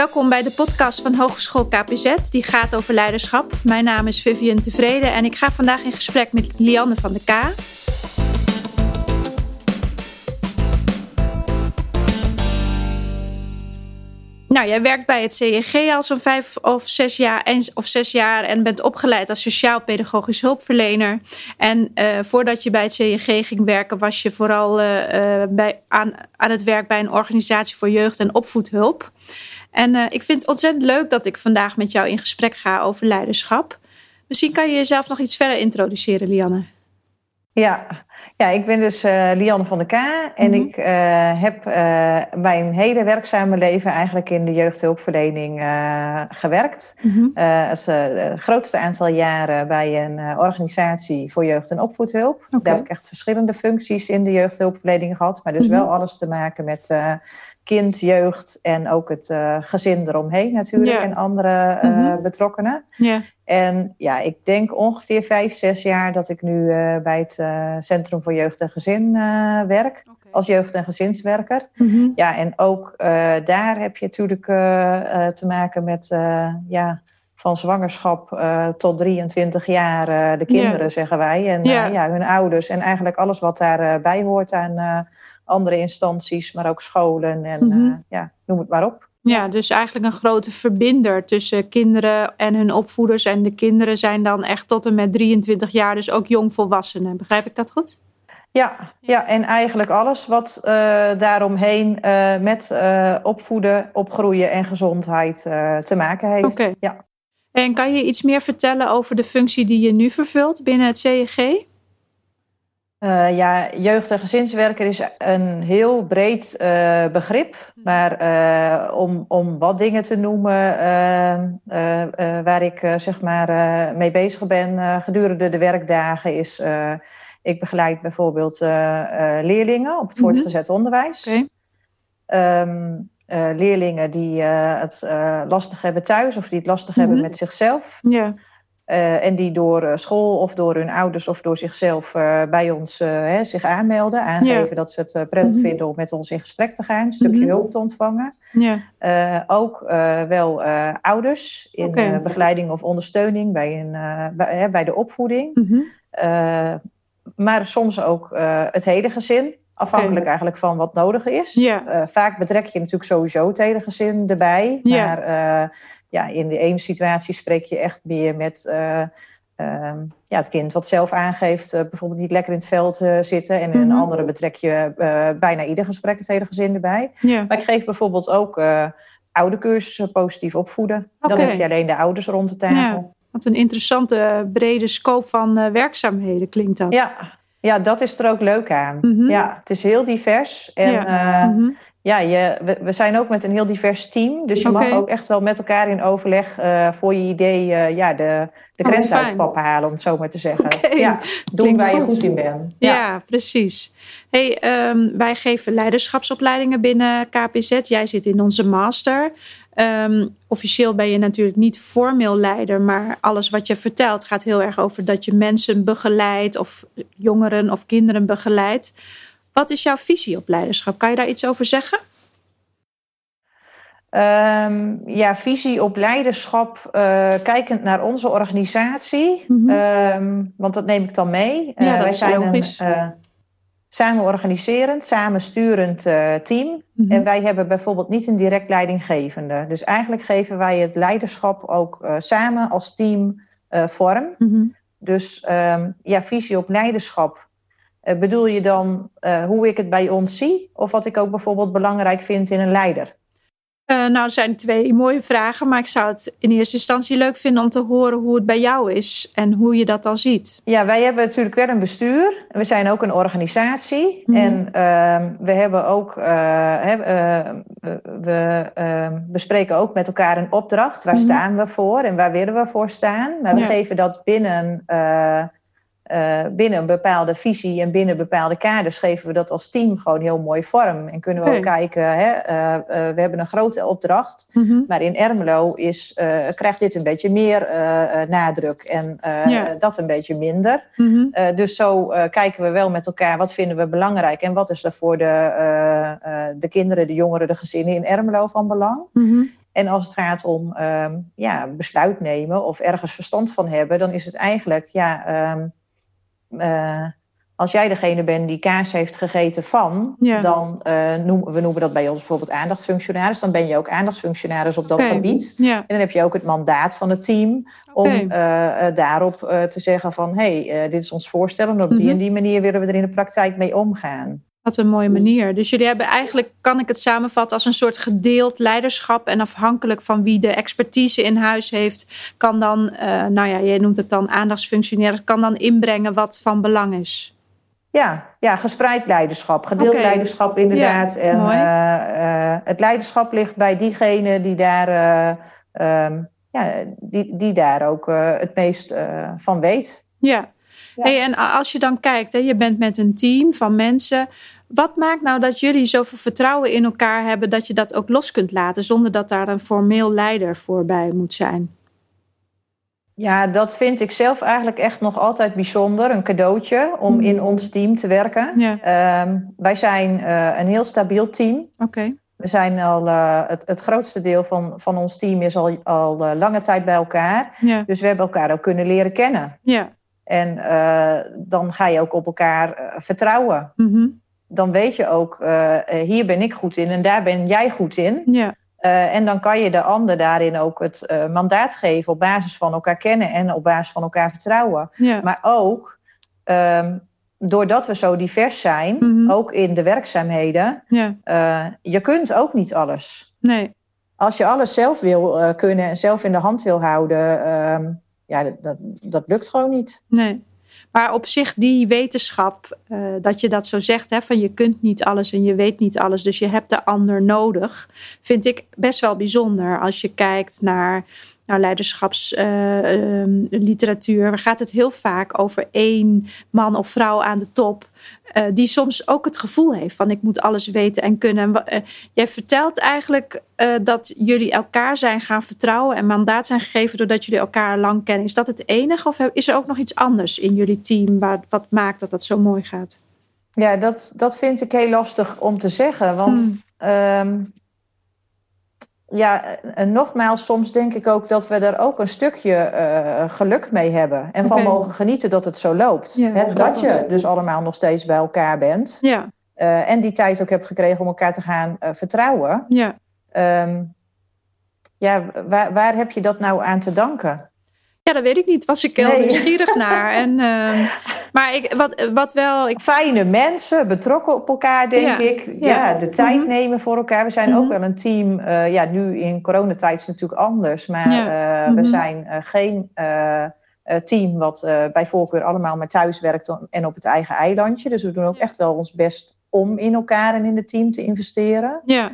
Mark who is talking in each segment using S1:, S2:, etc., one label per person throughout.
S1: Welkom bij de podcast van Hogeschool KPZ, die gaat over leiderschap. Mijn naam is Vivian Tevreden en ik ga vandaag in gesprek met Lianne van de K. Nou, jij werkt bij het CEG al zo'n vijf of zes jaar, en, of jaar en bent opgeleid als sociaal-pedagogisch hulpverlener. En uh, voordat je bij het CEG ging werken, was je vooral uh, bij, aan, aan het werk bij een organisatie voor jeugd- en opvoedhulp. En uh, ik vind het ontzettend leuk dat ik vandaag met jou in gesprek ga over leiderschap. Misschien kan je jezelf nog iets verder introduceren, Lianne.
S2: Ja, ja, ik ben dus uh, Lianne van der K. En mm -hmm. ik uh, heb mijn hele werkzame leven eigenlijk in de jeugdhulpverlening gewerkt. Mm -hmm. het grootste aantal jaren bij een organisatie voor jeugd- en opvoedhulp. Okay. Daar heb ik echt verschillende functies in de jeugdhulpverlening gehad. Maar dus mm -hmm. wel alles te maken met kind, jeugd en ook het gezin eromheen natuurlijk. En andere betrokkenen.
S1: Yeah.
S2: En ja, ik denk ongeveer vijf, zes jaar dat ik nu uh, bij het Centrum voor Jeugd en Gezin werk. Okay. Als jeugd- en gezinswerker.
S1: Mm -hmm.
S2: Ja, en ook daar heb je natuurlijk te maken met ja, van zwangerschap tot 23 jaar de kinderen, yeah. zeggen wij. En
S1: yeah.
S2: ja, hun ouders. En eigenlijk alles wat daarbij hoort aan andere instanties, maar ook scholen en
S1: Mhm.
S2: mm -hmm. ja, noem het maar op.
S1: Ja, dus eigenlijk een grote verbinder tussen kinderen en hun opvoeders. En de kinderen zijn dan echt tot en met 23 jaar, dus ook jongvolwassenen. Begrijp ik dat goed?
S2: Ja, ja en eigenlijk alles wat uh, daaromheen uh, met uh, opvoeden, opgroeien en gezondheid te maken heeft.
S1: Okay.
S2: Ja.
S1: En kan je iets meer vertellen over de functie die je nu vervult binnen het CEG?
S2: Uh, ja, jeugd- en gezinswerker is een heel breed uh, begrip. Maar uh, om, om wat dingen te noemen waar ik zeg maar mee bezig ben gedurende de werkdagen is... ik begeleid bijvoorbeeld leerlingen op het
S1: Mhm.
S2: voortgezet onderwijs.
S1: Okay.
S2: Um, leerlingen die het lastig hebben thuis of die het lastig hebben met zichzelf.
S1: Ja.
S2: Uh, en die door uh, school of door hun ouders of door zichzelf uh, bij ons hè, zich aanmelden. Aangeven
S1: Ja.
S2: dat ze het prettig
S1: Mhm.
S2: vinden om met ons in gesprek te gaan. Een stukje
S1: Mhm.
S2: hulp te ontvangen.
S1: Ja.
S2: ook wel ouders in begeleiding of ondersteuning bij, een, bij, hè, bij de opvoeding.
S1: Mhm.
S2: maar soms ook het hele gezin. Afhankelijk eigenlijk van wat nodig is. Vaak betrek je natuurlijk sowieso het hele gezin erbij. Maar eh, ja, in de ene situatie spreek je echt meer met eh, ehm, ja, het kind wat zelf aangeeft, eh, bijvoorbeeld niet lekker in het veld eh, zitten. En in
S1: Mhm.
S2: een andere betrek je bijna ieder gesprek het hele gezin erbij.
S1: Ja.
S2: Maar ik geef bijvoorbeeld ook eh oudercursussen positief opvoeden. Dan heb je alleen de ouders rond de tafel.
S1: Ja. Wat een interessante brede scope van werkzaamheden klinkt dat.
S2: Ja, ja, dat is er ook leuk aan.
S1: Mhm.
S2: Ja, het is heel divers. En
S1: Ja.
S2: ja,
S1: Mhm.
S2: Ja je, we, we zijn ook met een heel divers team. Dus je mag ook echt wel met elkaar in overleg eh, voor je idee eh, ja, de, de
S1: Oh,
S2: grens uit halen, om het zo maar te zeggen.
S1: Oké,
S2: Ja, doen waar je
S1: goed.
S2: goed in bent.
S1: Ja, precies. Hey, ehm, wij geven leiderschapsopleidingen binnen KPZ. Jij zit in onze master. Ehm, officieel ben je natuurlijk niet formeel leider, maar alles wat je vertelt gaat heel erg over dat je mensen begeleidt of jongeren of kinderen begeleidt. Wat is jouw visie op leiderschap? Kan je daar iets over zeggen?
S2: Ehm, ja, visie op leiderschap, eh, kijkend naar onze organisatie. Ehm, want dat neem ik dan mee. Eh,
S1: dat
S2: wij zijn
S1: logisch.
S2: een eh, samen organiserend, samen sturend team.
S1: Mhm.
S2: En wij hebben bijvoorbeeld niet een direct leidinggevende. Dus eigenlijk geven wij het leiderschap ook samen als team vorm.
S1: Mhm.
S2: Dus ehm, ja, visie op leiderschap. Eh, bedoel je dan eh, hoe ik het bij ons zie? Of wat ik ook bijvoorbeeld belangrijk vind in een leider?
S1: Eh, nou, er zijn twee mooie vragen, maar ik zou het in eerste instantie leuk vinden om te horen hoe het bij jou is en hoe je dat dan ziet.
S2: Ja, wij hebben natuurlijk wel een bestuur. We zijn ook een organisatie.
S1: Mhm.
S2: En ehm, we hebben ook, we ehm, bespreken ook met elkaar een opdracht. Waar
S1: Mhm.
S2: staan we voor en waar willen we voor staan? Maar we
S1: Ja.
S2: geven dat binnen, eh, binnen een bepaalde visie en binnen bepaalde kaders geven we dat als team gewoon heel mooi vorm. En kunnen we ook kijken, hè, eh, eh, we hebben een grote opdracht.
S1: Mhm.
S2: Maar in Ermelo is, krijgt dit een beetje meer nadruk en
S1: Ja.
S2: dat een beetje minder.
S1: Mhm.
S2: Dus zo kijken we wel met elkaar wat vinden we belangrijk en wat is er voor de, de kinderen, de jongeren, de gezinnen in Ermelo van belang.
S1: Mhm.
S2: En als het gaat om ehm, ja, besluit nemen of ergens verstand van hebben, dan is het eigenlijk, ja, ehm, eh, als jij degene bent die kaas heeft gegeten van, dan uh, noemen we noemen dat bij ons bijvoorbeeld aandachtsfunctionaris. Dan ben je ook aandachtsfunctionaris op dat gebied. Ja. En dan heb je ook het mandaat van het team om uh, daarop te zeggen van hé, hey, dit is ons voorstel en op die mhm. en die manier willen we er in de praktijk mee omgaan.
S1: Wat een mooie manier. Dus jullie hebben eigenlijk, kan ik het samenvatten, als een soort gedeeld leiderschap. En afhankelijk van wie de expertise in huis heeft, kan dan, nou ja, je noemt het dan aandachtsfunctionaris, kan dan inbrengen wat van belang is.
S2: Ja, ja, gespreid leiderschap, gedeeld leiderschap inderdaad. en uh, het leiderschap ligt bij diegene die daar, um, ja, die, die daar ook het meest van weet.
S1: Ja, Hey, en als je dan kijkt, hè, je bent met een team van mensen. Wat maakt nou dat jullie zoveel vertrouwen in elkaar hebben dat je dat ook los kunt laten zonder dat daar een formeel leider voor bij moet zijn?
S2: Ja, dat vind ik zelf eigenlijk echt nog altijd bijzonder. Een cadeautje om in ons team te werken. Ja. Ehm, wij zijn uh, een heel stabiel team.
S1: Oké.
S2: We zijn al, uh, het, het grootste deel van, van ons team is al, al uh, lange tijd bij elkaar. Ja. Dus we hebben elkaar ook kunnen leren kennen.
S1: Ja.
S2: En dan ga je ook op elkaar vertrouwen.
S1: Mm -hmm.
S2: Dan weet je ook, hier ben ik goed in en daar ben jij goed in.
S1: Ja.
S2: Uh, en dan kan je de ander daarin ook het mandaat geven op basis van elkaar kennen en op basis van elkaar vertrouwen.
S1: Ja.
S2: Maar ook um, doordat we zo divers zijn, mm -hmm. ook in de werkzaamheden,
S1: ja.
S2: je kunt ook niet alles.
S1: Nee.
S2: Als je alles zelf wil kunnen en zelf in de hand wil houden, um, ja, dat, dat, lukt gewoon niet.
S1: Nee. Maar op zich die wetenschap, uh, dat je dat zo zegt, hè, van je kunt niet alles en je weet niet alles, dus je hebt de ander nodig, vind ik best wel bijzonder als je kijkt naar nou, leiderschapsliteratuur. Uh, uh, gaat het heel vaak over één man of vrouw aan de top. Uh, die soms ook het gevoel heeft van ik moet alles weten en kunnen. Uh, jij vertelt eigenlijk dat jullie elkaar zijn gaan vertrouwen en mandaat zijn gegeven doordat jullie elkaar lang kennen. Is dat het enige of is er ook nog iets anders in jullie team waar, wat maakt dat dat zo mooi gaat?
S2: Ja, dat, dat vind ik heel lastig om te zeggen. Want hmm. um, ja, en nogmaals, soms denk ik ook dat we er ook een stukje uh, geluk mee hebben. En okay. van mogen genieten dat het zo loopt. Ja, He, dat je dus allemaal nog steeds bij elkaar bent.
S1: Ja.
S2: Uh, en die tijd ook hebt gekregen om elkaar te gaan uh, vertrouwen.
S1: Ja.
S2: Um, ja, waar, waar heb je dat nou aan te danken?
S1: Ja, dat weet ik niet. Was ik heel nee. nieuwsgierig naar. En, uh, maar ik, wat, wat wel. Ik...
S2: Fijne mensen, betrokken op elkaar, denk ja. ik. Ja, ja de tijd mm -hmm. nemen voor elkaar. We zijn mm -hmm. ook wel een team. Uh, ja, nu in coronatijd is het natuurlijk anders. Maar ja. uh, mm -hmm. we zijn geen team wat bij voorkeur allemaal maar thuis werkt en op het eigen eilandje. Dus we doen ook echt wel ons best om in elkaar en in het team te investeren.
S1: Ja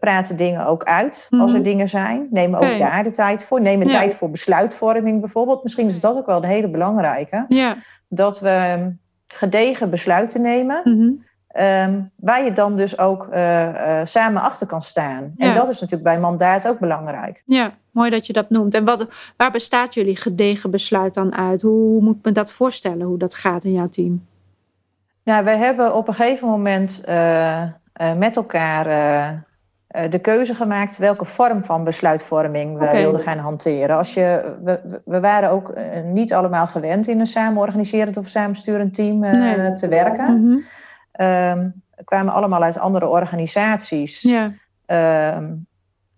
S2: praten dingen ook uit mm. als er dingen zijn. Neem ook okay. daar de tijd voor. Neem ja. tijd voor besluitvorming bijvoorbeeld. Misschien is dat ook wel een hele belangrijke.
S1: Ja.
S2: Dat we gedegen besluiten nemen.
S1: Mm -hmm.
S2: um, waar je dan dus ook uh, uh, samen achter kan staan. Ja. En dat is natuurlijk bij mandaat ook belangrijk.
S1: Ja, mooi dat je dat noemt. En wat, waar bestaat jullie gedegen besluit dan uit? Hoe moet men dat voorstellen, hoe dat gaat in jouw team?
S2: Nou, we hebben op een gegeven moment uh, met elkaar de keuze gemaakt welke vorm van besluitvorming we okay. wilden gaan hanteren. Als je, we, we waren ook niet allemaal gewend in een samenorganiserend of samensturend team nee. te werken.
S1: Mm -hmm.
S2: um, kwamen allemaal uit andere organisaties.
S1: Ja.
S2: Um,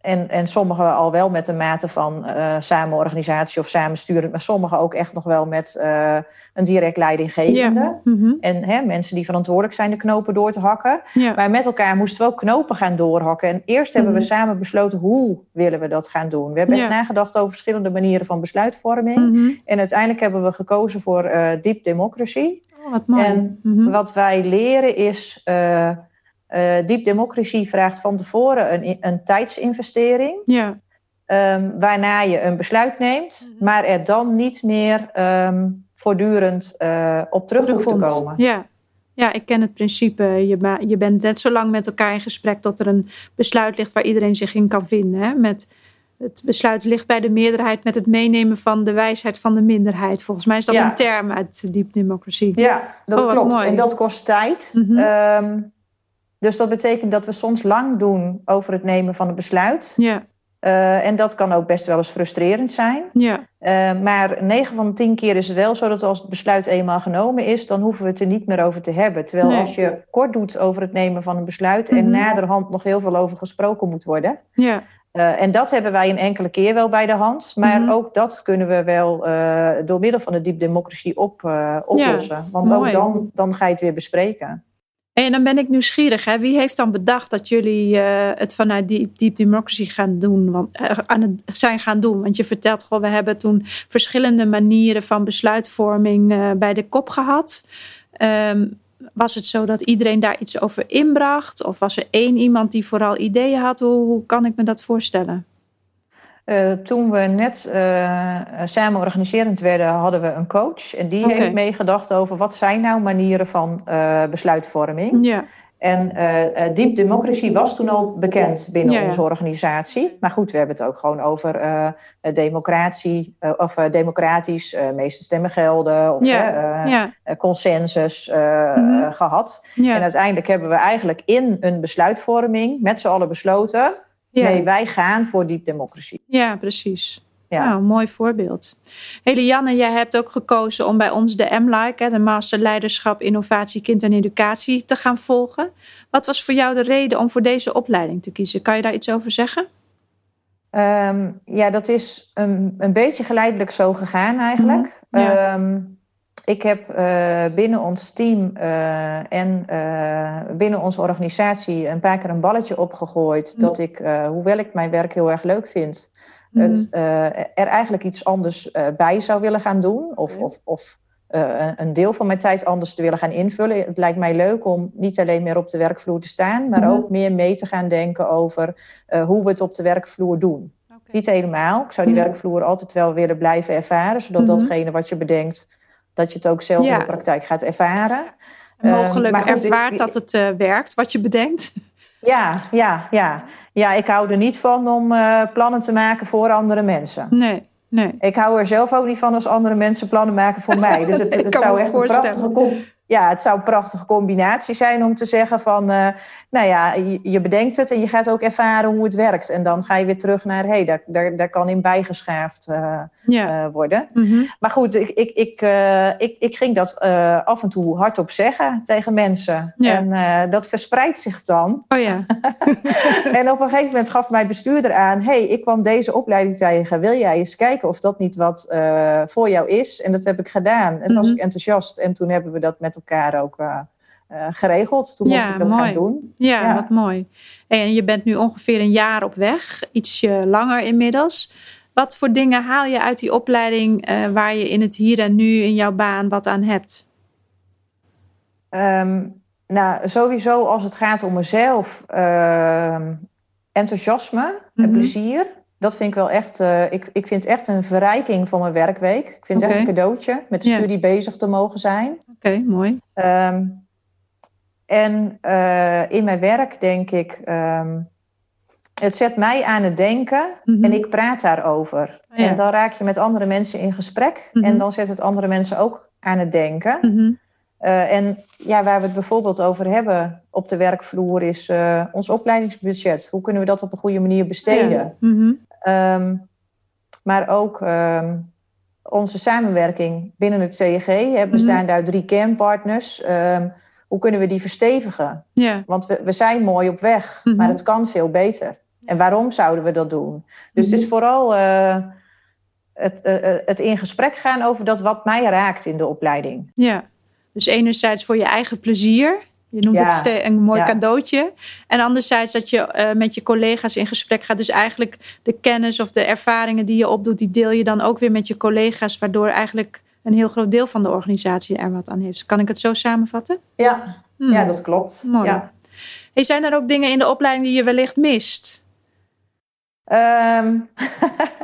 S2: en, en sommigen al wel met een mate van uh, samenorganisatie of samensturen, maar sommigen ook echt nog wel met uh, een direct leidinggevende.
S1: Ja. Mm -hmm.
S2: En hè, mensen die verantwoordelijk zijn de knopen door te hakken.
S1: Ja.
S2: Maar met elkaar moesten we ook knopen gaan doorhakken. En eerst hebben mm -hmm. we samen besloten hoe willen we dat gaan doen. We hebben ja. nagedacht over verschillende manieren van besluitvorming.
S1: Mm -hmm.
S2: En uiteindelijk hebben we gekozen voor uh, deep democracy.
S1: Oh, wat mooi.
S2: En
S1: Mhm.
S2: wat wij leren is. Uh, Deep Democracy vraagt van tevoren een, een tijdsinvestering.
S1: Ja.
S2: Um, waarna je een besluit neemt, mm -hmm. maar er dan niet meer um, voortdurend uh, op terug hoeft te komen.
S1: Ja. ja, ik ken het principe. Je, je bent net zo lang met elkaar in gesprek tot er een besluit ligt waar iedereen zich in kan vinden. Hè? Met, het besluit ligt bij de meerderheid met het meenemen van de wijsheid van de minderheid. Volgens mij is dat ja. een term uit Deep Democracy.
S2: Ja, dat
S1: oh,
S2: klopt.
S1: Mooi.
S2: En dat kost tijd.
S1: Mm
S2: -hmm. um, dus dat betekent dat we soms lang doen over het nemen van een besluit.
S1: Ja.
S2: Uh, en dat kan ook best wel eens frustrerend zijn.
S1: Ja.
S2: Uh, maar 9 van de 10 keer is het wel zo dat als het besluit eenmaal genomen is, dan hoeven we het er niet meer over te hebben. Terwijl
S1: Nee.
S2: als je kort doet over het nemen van een besluit en
S1: Mhm.
S2: naderhand nog heel veel over gesproken moet worden.
S1: Ja.
S2: Uh, en dat hebben wij een enkele keer wel bij de hand. Maar
S1: Mhm.
S2: ook dat kunnen we wel door middel van de democracy op, oplossen. Want
S1: mooi.
S2: ook dan, dan ga je het weer bespreken.
S1: En dan ben ik nieuwsgierig. Hè? Wie heeft dan bedacht dat jullie eh, het vanuit Deep, Democracy gaan doen, want, eh, aan het zijn gaan doen? Want je vertelt gewoon, we hebben toen verschillende manieren van besluitvorming eh, bij de kop gehad. Ehm, was het zo dat iedereen daar iets over inbracht? Of was er één iemand die vooral ideeën had? Hoe, hoe kan ik me dat voorstellen?
S2: Uh, toen we net uh, samen organiserend werden, hadden we een coach. En die heeft meegedacht over wat zijn nou manieren van uh, besluitvorming.
S1: Ja,
S2: En Deep Democracy was toen al bekend binnen
S1: Ja,
S2: onze organisatie. Maar goed, we hebben het ook gewoon over democratie, of democratisch, meeste stemmen gelden, of
S1: Ja,
S2: consensus
S1: Mhm.
S2: gehad. En uiteindelijk hebben we eigenlijk in een besluitvorming met z'n allen besloten.
S1: Ja.
S2: Nee, wij gaan voor Deep Democracy.
S1: Ja, precies.
S2: Ja.
S1: Nou, mooi voorbeeld. Hele Janne, jij hebt ook gekozen om bij ons de M-Like, de Master Leiderschap, Innovatie, Kind en Educatie, te gaan volgen. Wat was voor jou de reden om voor deze opleiding te kiezen? Kan je daar iets over zeggen?
S2: Um, ja, dat is een, een beetje geleidelijk zo gegaan eigenlijk.
S1: Ja.
S2: um, ik heb uh, binnen ons team uh, en uh, binnen onze organisatie een paar keer een balletje opgegooid. Mm. Dat ik, hoewel ik mijn werk heel erg leuk vind,
S1: Mhm.
S2: mm. het, er eigenlijk iets anders bij zou willen gaan doen. Of, of, of een deel van mijn tijd anders te willen gaan invullen. Het lijkt mij leuk om niet alleen meer op de werkvloer te staan, maar
S1: Mhm.
S2: ook meer mee te gaan denken over hoe we het op de werkvloer doen.
S1: Okay.
S2: Niet helemaal. Ik zou die
S1: Ja.
S2: werkvloer altijd wel willen blijven ervaren, zodat
S1: Mhm.
S2: datgene wat je bedenkt, dat je het ook zelf
S1: Ja.
S2: in de praktijk gaat ervaren.
S1: En
S2: Ehm,
S1: mogelijk
S2: goed, ik-
S1: ervaart dat het eh, werkt, wat je bedenkt.
S2: Ja, ja, ja. Ja, ik hou er niet van om eh, plannen te maken voor andere mensen.
S1: Nee, nee.
S2: Ik hou er zelf ook niet van als andere mensen plannen maken voor mij. Dus het, zou echt een prachtige, ja, het zou een prachtige combinatie zijn om te zeggen van... eh, nou ja, je, je bedenkt het en je gaat ook ervaren hoe het werkt. En dan ga je weer terug naar, hé, hey, daar, daar, daar kan in bijgeschaafd eh,
S1: Ja.
S2: eh, worden.
S1: Mhm.
S2: Maar goed, ik, ik, ik, ik, ik ging dat af en toe hardop zeggen tegen mensen.
S1: Ja.
S2: En dat verspreidt zich dan.
S1: Oh ja.
S2: en op een gegeven moment gaf mijn bestuurder aan: hey, ik kwam deze opleiding tegen. Wil jij eens kijken of dat niet wat voor jou is? En dat heb ik gedaan. En toen was
S1: Mhm.
S2: ik enthousiast. En toen hebben we dat met elkaar ook eh, eh, geregeld. Toen mocht
S1: Ja,
S2: ik dat
S1: mooi.
S2: gaan doen.
S1: Ja,
S2: Ja.
S1: wat mooi. En je bent nu ongeveer een jaar op weg, ietsje langer inmiddels. Wat voor dingen haal je uit die opleiding eh, waar je in het hier en nu in jouw baan wat aan hebt?
S2: Ehm, nou, sowieso als het gaat om mezelf, ehm, enthousiasme en
S1: Mhm.
S2: plezier. Dat vind ik wel echt, eh, ik, ik vind echt een verrijking van mijn werkweek. Ik vind het echt een cadeautje met de studie bezig te mogen zijn.
S1: Oké, mooi.
S2: Ehm, en eh, in mijn werk denk ik, ehm, het zet mij aan het denken
S1: Mhm.
S2: en ik praat daarover.
S1: Oh ja.
S2: En dan raak je met andere mensen in gesprek
S1: Mhm.
S2: en dan zet het andere mensen ook aan het denken.
S1: Mhm.
S2: Eh, en ja, waar we het bijvoorbeeld over hebben op de werkvloer is ons opleidingsbudget. Hoe kunnen we dat op een goede manier besteden?
S1: Ja. Mhm.
S2: Ehm, maar ook ehm, onze samenwerking binnen het CEG. Hè, bestaan daar drie kernpartners. Ehm, hoe kunnen we die verstevigen? Want we, we zijn mooi op weg,
S1: Mhm.
S2: maar het kan veel beter. En waarom zouden we dat doen? Dus
S1: Mhm.
S2: het is vooral eh, het, eh, eh, het in gesprek gaan over dat wat mij raakt in de opleiding.
S1: ja. Dus enerzijds voor je eigen plezier. Je noemt
S2: Ja.
S1: het een mooi
S2: Ja.
S1: cadeautje. En anderzijds dat je eh, met je collega's in gesprek gaat. Dus eigenlijk de kennis of de ervaringen die je opdoet, die deel je dan ook weer met je collega's. Waardoor eigenlijk een heel groot deel van de organisatie er wat aan heeft. Kan ik het zo samenvatten?
S2: Ja,
S1: Hmm.
S2: ja dat klopt.
S1: Mooi.
S2: Ja.
S1: Hey, zijn er ook dingen in de opleiding die je wellicht mist?
S2: Ehm,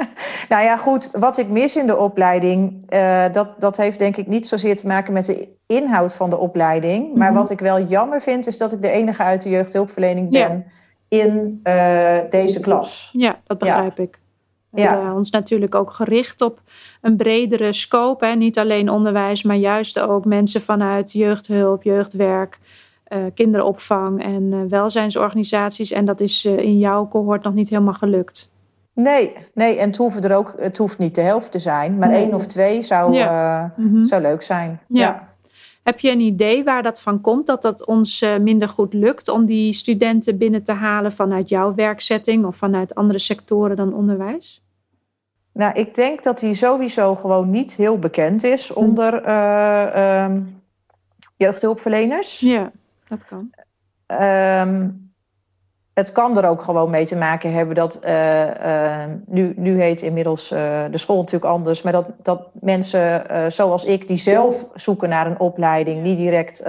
S2: nou ja, goed. Wat ik mis in de opleiding, eh, dat, dat heeft denk ik niet zozeer te maken met de inhoud van de opleiding. Maar
S1: Mhm.
S2: wat ik wel jammer vind, is dat ik de enige uit de jeugdhulpverlening
S1: Ja.
S2: ben in eh, deze klas.
S1: Ja, dat begrijp ik. We
S2: Ja.
S1: hebben ons natuurlijk ook gericht op een bredere scope. Hè? Niet alleen onderwijs, maar juist ook mensen vanuit jeugdhulp, jeugdwerk. kinderopvang en welzijnsorganisaties. En dat is in jouw cohort nog niet helemaal gelukt.
S2: Nee, nee, en het hoeft er ook, het hoeft niet de helft te zijn, maar één of twee zou, mhm. zou leuk zijn.
S1: ja. Heb je een idee waar dat van komt, dat dat ons eh, minder goed lukt om die studenten binnen te halen vanuit jouw werkzetting of vanuit andere sectoren dan onderwijs?
S2: Nou, ik denk dat die sowieso gewoon niet heel bekend is hm. onder uh, um, jeugdhulpverleners.
S1: Ja, dat kan.
S2: Um, het kan er ook gewoon mee te maken hebben dat uh, nu, nu heet inmiddels uh, de school natuurlijk anders, maar dat, dat mensen zoals ik, die zelf zoeken naar een opleiding, niet direct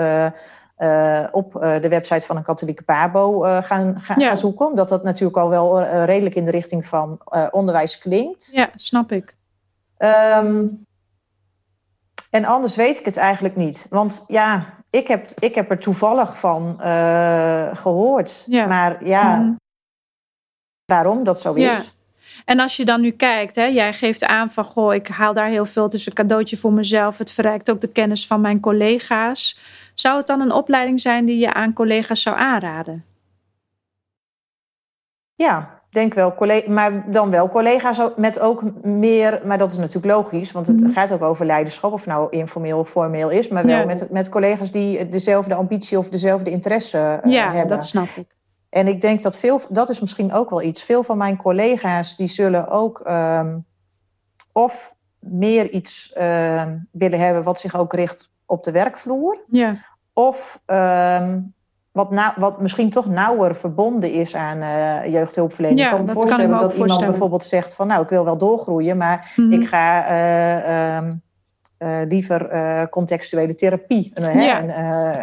S2: op de website van een katholieke pabo gaan, gaan, gaan, zoeken, omdat dat natuurlijk al wel redelijk in de richting van onderwijs klinkt.
S1: Ja, snap ik.
S2: Um, en anders weet ik het eigenlijk niet. Want ja, ik heb, ik heb er toevallig van uh, gehoord. Ja. Maar ja, mm. waarom dat zo is. Ja.
S1: En als je dan nu kijkt, hè, jij geeft aan van goh, ik haal daar heel veel. Is een cadeautje voor mezelf. Het verrijkt ook de kennis van mijn collega's. Zou het dan een opleiding zijn die je aan collega's zou aanraden?
S2: Ja, denk wel, maar dan wel collega's met ook meer, maar dat is natuurlijk logisch, want het mhm. gaat ook over leiderschap, of nou informeel of formeel is, maar wel met, met collega's die dezelfde ambitie of dezelfde interesse
S1: ja,
S2: hebben.
S1: Ja, dat snap ik.
S2: En ik denk dat veel, dat is misschien ook wel iets, veel van mijn collega's die zullen ook um, of meer iets uh, willen hebben wat zich ook richt op de werkvloer,
S1: ja.
S2: of um, wat, nou, wat misschien toch nauwer verbonden is aan uh, jeugdhulpverlening.
S1: Ja, ik kan me dat kan dat
S2: iemand bijvoorbeeld zegt van nou, ik wil wel doorgroeien, maar mm -hmm. ik ga uh, um, uh, liever contextuele therapie, een, ja. een,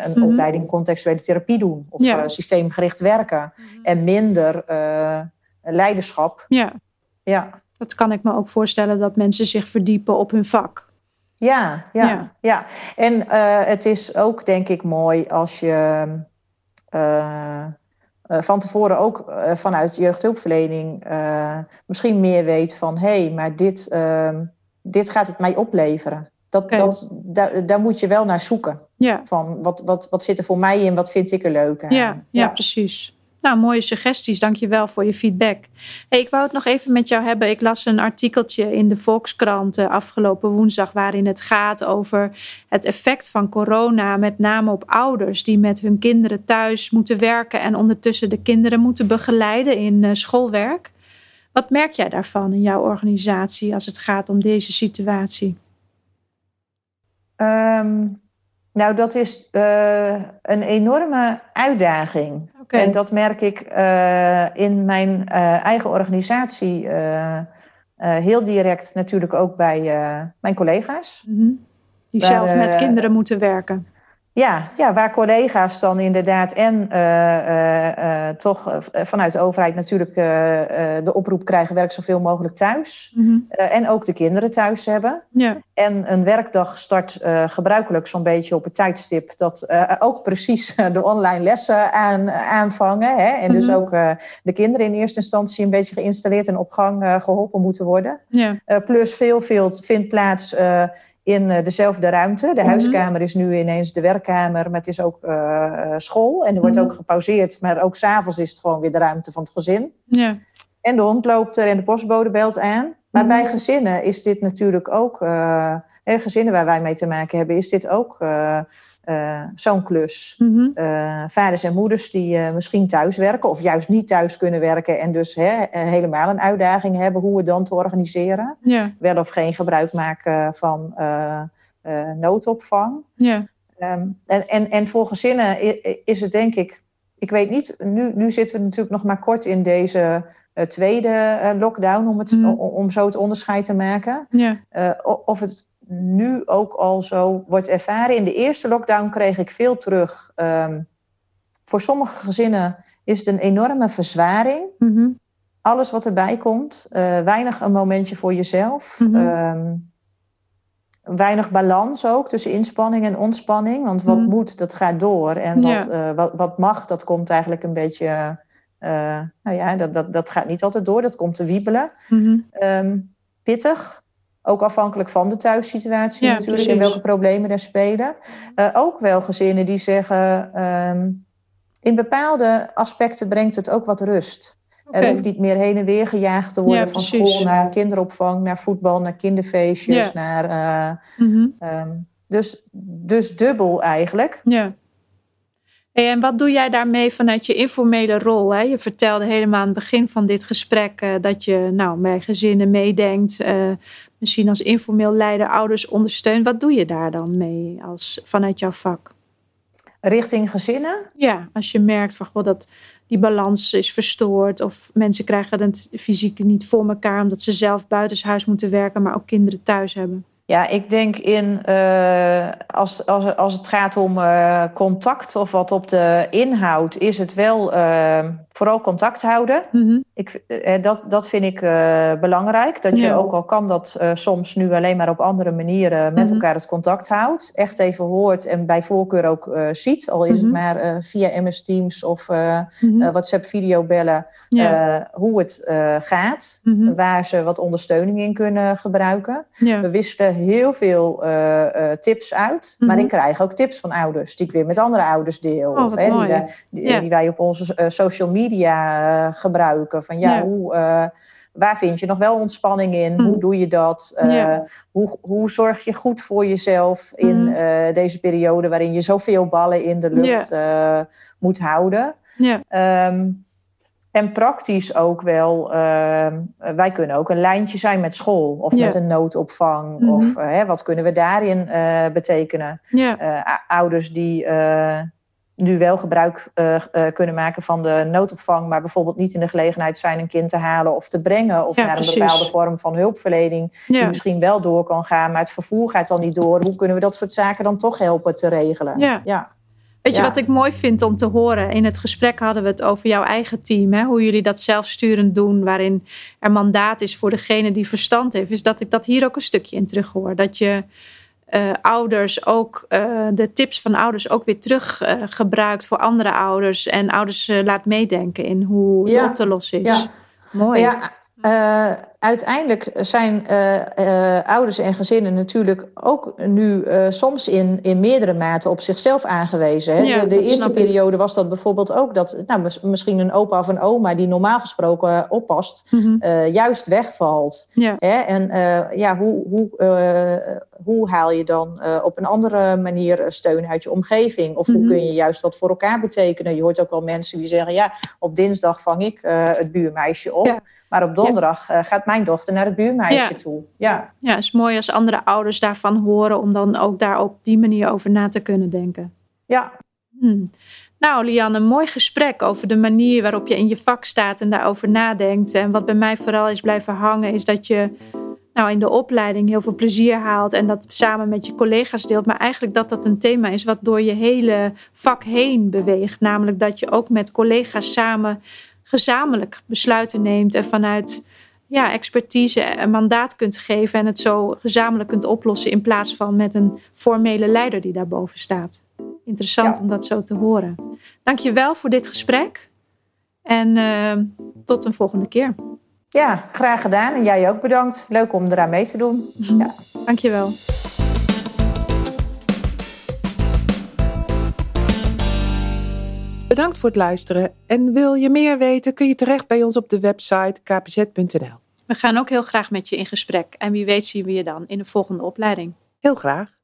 S2: een mm -hmm. opleiding contextuele therapie doen. Of ja. systeemgericht werken. Mm -hmm. En minder leiderschap.
S1: Ja.
S2: ja,
S1: dat kan ik me ook voorstellen dat mensen zich verdiepen op hun vak.
S2: Ja, ja, ja. ja. En het is ook denk ik mooi als je van tevoren ook uh, vanuit jeugdhulpverlening misschien meer weet van hé, hey, maar dit, ehm, dit gaat het mij opleveren. Dat, okay. dat, daar, daar moet je wel naar zoeken.
S1: Ja.
S2: Van wat, wat, wat zit er voor mij in, wat vind ik er leuk aan.
S1: Ja, ja, ja. precies. Nou, mooie suggesties. Dank je wel voor je feedback. Hey, ik wou het nog even met jou hebben. Ik las een artikeltje in de Volkskrant uh, afgelopen woensdag... waarin het gaat over het effect van corona... met name op ouders die met hun kinderen thuis moeten werken... en ondertussen de kinderen moeten begeleiden in uh, schoolwerk. Wat merk jij daarvan in jouw organisatie als het gaat om deze situatie?
S2: Um, nou, dat is uh, een enorme uitdaging.
S1: Okay.
S2: En dat merk ik uh, in mijn uh, eigen organisatie heel direct natuurlijk ook bij mijn collega's.
S1: Mm -hmm. Die Waar, zelf met kinderen moeten werken.
S2: Ja, ja, waar collega's dan inderdaad en uh, uh, uh, toch vanuit de overheid natuurlijk de oproep krijgen werk zoveel mogelijk thuis.
S1: Mm -hmm.
S2: en ook de kinderen thuis hebben.
S1: Ja.
S2: En een werkdag start gebruikelijk zo'n beetje op het tijdstip dat ook precies de online lessen aan, aanvangen. Hè? En mm -hmm. dus mhm. ook de kinderen in eerste instantie een beetje geïnstalleerd en op gang geholpen moeten worden.
S1: Ja.
S2: plus veel, veel vindt plaats in uh, dezelfde ruimte. De mm -hmm. huiskamer is nu ineens de werkkamer, maar het is ook uh, school. En er wordt mm -hmm. ook gepauzeerd, maar ook s'avonds is het gewoon weer de ruimte van het gezin.
S1: Ja.
S2: En de hond loopt er en de postbode belt aan. Maar mm -hmm. bij gezinnen is dit natuurlijk ook, uh, gezinnen waar wij mee te maken hebben, is dit ook uh, zo'n klus.
S1: Mm -hmm.
S2: uh, vaders en moeders die uh, misschien thuis werken of juist niet thuis kunnen werken en dus hè, helemaal een uitdaging hebben hoe het dan te organiseren. Wel of geen gebruik maken van noodopvang. Um, en, en, en voor gezinnen is het denk ik, ik weet niet, nu, nu zitten we natuurlijk nog maar kort in deze tweede lockdown om, het, mm. om, om zo het onderscheid te maken. Of het nu ook al zo wordt ervaren. In de eerste lockdown kreeg ik veel terug. Um, voor sommige gezinnen is het een enorme verzwaring.
S1: Mm -hmm.
S2: Alles wat erbij komt. Uh, weinig een momentje voor jezelf.
S1: Mhm.
S2: Mm -hmm. um, weinig balans ook tussen inspanning en ontspanning. Want wat
S1: Mhm.
S2: moet, dat gaat door. En wat,
S1: Ja.
S2: eh, wat, wat mag, dat komt eigenlijk een beetje. eh, nou ja, dat, dat, dat gaat niet altijd door. Dat komt te wiebelen.
S1: Mhm.
S2: Ehm, pittig. Ook afhankelijk van de thuissituatie natuurlijk en welke problemen er spelen. Uh, ook wel gezinnen die zeggen, um, in bepaalde aspecten brengt het ook wat rust. Er hoeft niet meer heen en weer gejaagd te worden van school naar kinderopvang, naar voetbal, naar kinderfeestjes, naar. Uh, mm um, dus, dus dubbel eigenlijk.
S1: Ja. en wat doe jij daarmee vanuit je informele rol? Hè? Je vertelde helemaal aan het begin van dit gesprek uh, dat je nou, met gezinnen meedenkt. Uh, misschien als informeel leider ouders ondersteunt. Wat doe je daar dan mee als, vanuit jouw vak?
S2: Richting gezinnen?
S1: Ja, als je merkt van god, dat die balans is verstoord. Of mensen krijgen het fysiek niet voor elkaar omdat ze zelf buitenshuis moeten werken, maar ook kinderen thuis hebben.
S2: Ja, ik denk in uh, als, als, als het gaat om uh, contact of wat op de inhoud, is het wel uh, vooral contact houden. Mm-hmm. ik, dat, dat vind ik belangrijk. Dat je ook al kan dat soms nu alleen maar op andere manieren met mm-hmm. elkaar het contact houdt. Echt even hoort en bij voorkeur ook ziet. Al is het maar via MS Teams of WhatsApp videobellen. hoe het gaat. Waar ze wat ondersteuning in kunnen gebruiken. We wisselen heel veel uh, tips uit. Maar mhm. ik krijg ook tips van ouders die ik weer met andere ouders deel.
S1: Oh, of, hè,
S2: die, die, die, wij op onze social media gebruiken. Van ja, hoe waar vind je nog wel ontspanning in? Mhm. Hoe doe je dat? hoe, hoe zorg je goed voor jezelf in mhm. deze periode waarin je zoveel ballen in de lucht moet houden? Ja. Ehm, en praktisch ook wel, ehm, wij kunnen ook een lijntje zijn met school of met een noodopvang. Mhm. Of uh, hè, wat kunnen we daarin uh, betekenen? Uh, ouders die nu wel gebruik kunnen maken van de noodopvang, maar bijvoorbeeld niet in de gelegenheid zijn een kind te halen of te brengen. Of naar een bepaalde vorm van hulpverlening, die misschien wel door kan gaan, maar het vervoer gaat dan niet door. Hoe kunnen we dat soort zaken dan toch helpen te regelen?
S1: ja. Weet je wat ik mooi vind om te horen? In het gesprek hadden we het over jouw eigen team. Hè? Hoe jullie dat zelfsturend doen. Waarin er mandaat is voor degene die verstand heeft. Is dat ik dat hier ook een stukje in terug hoor. Dat je uh, ouders ook uh, de tips van ouders ook weer terug uh, gebruikt voor andere ouders. En ouders laat meedenken in hoe het op te lossen is. Ja. Mooi.
S2: Ja, uiteindelijk zijn uh, ouders en gezinnen natuurlijk ook nu uh, soms in, in meerdere mate op zichzelf aangewezen. Hè? Ja, de, de eerste periode was dat bijvoorbeeld ook dat nou, misschien een opa of een oma die normaal gesproken oppast, mm -hmm. juist wegvalt. Ja. Hè? En ja, hoe, hoe, hoe haal je dan op een andere manier steun uit je omgeving? Of hoe mhm. kun je juist wat voor elkaar betekenen? Je hoort ook wel mensen die zeggen, ja, op dinsdag vang ik het buurmeisje op. Ja. Maar op donderdag gaat mijn dochter naar het buurmeisje toe. Ja.
S1: ja, het is mooi als andere ouders daarvan horen om dan ook daar op die manier over na te kunnen denken.
S2: Ja.
S1: Hmm. Nou, Lianne, een mooi gesprek over de manier waarop je in je vak staat en daarover nadenkt. En wat bij mij vooral is blijven hangen, is dat je nou, in de opleiding heel veel plezier haalt en dat samen met je collega's deelt. Maar eigenlijk dat dat een thema is wat door je hele vak heen beweegt. Namelijk dat je ook met collega's samen gezamenlijk besluiten neemt en vanuit ja, expertise een mandaat kunt geven en het zo gezamenlijk kunt oplossen in plaats van met een formele leider die daarboven staat. Interessant om dat zo te horen. Dank je wel voor dit gesprek en uh, tot een volgende keer.
S2: Ja, graag gedaan. En jij ook bedankt. Leuk om eraan mee te doen. Ja.
S1: Dank
S3: Bedankt voor het luisteren. En wil je meer weten, kun je terecht bij ons op de website kpz.nl.
S1: We gaan ook heel graag met je in gesprek. En wie weet zien we je dan in de volgende opleiding.
S3: Heel graag.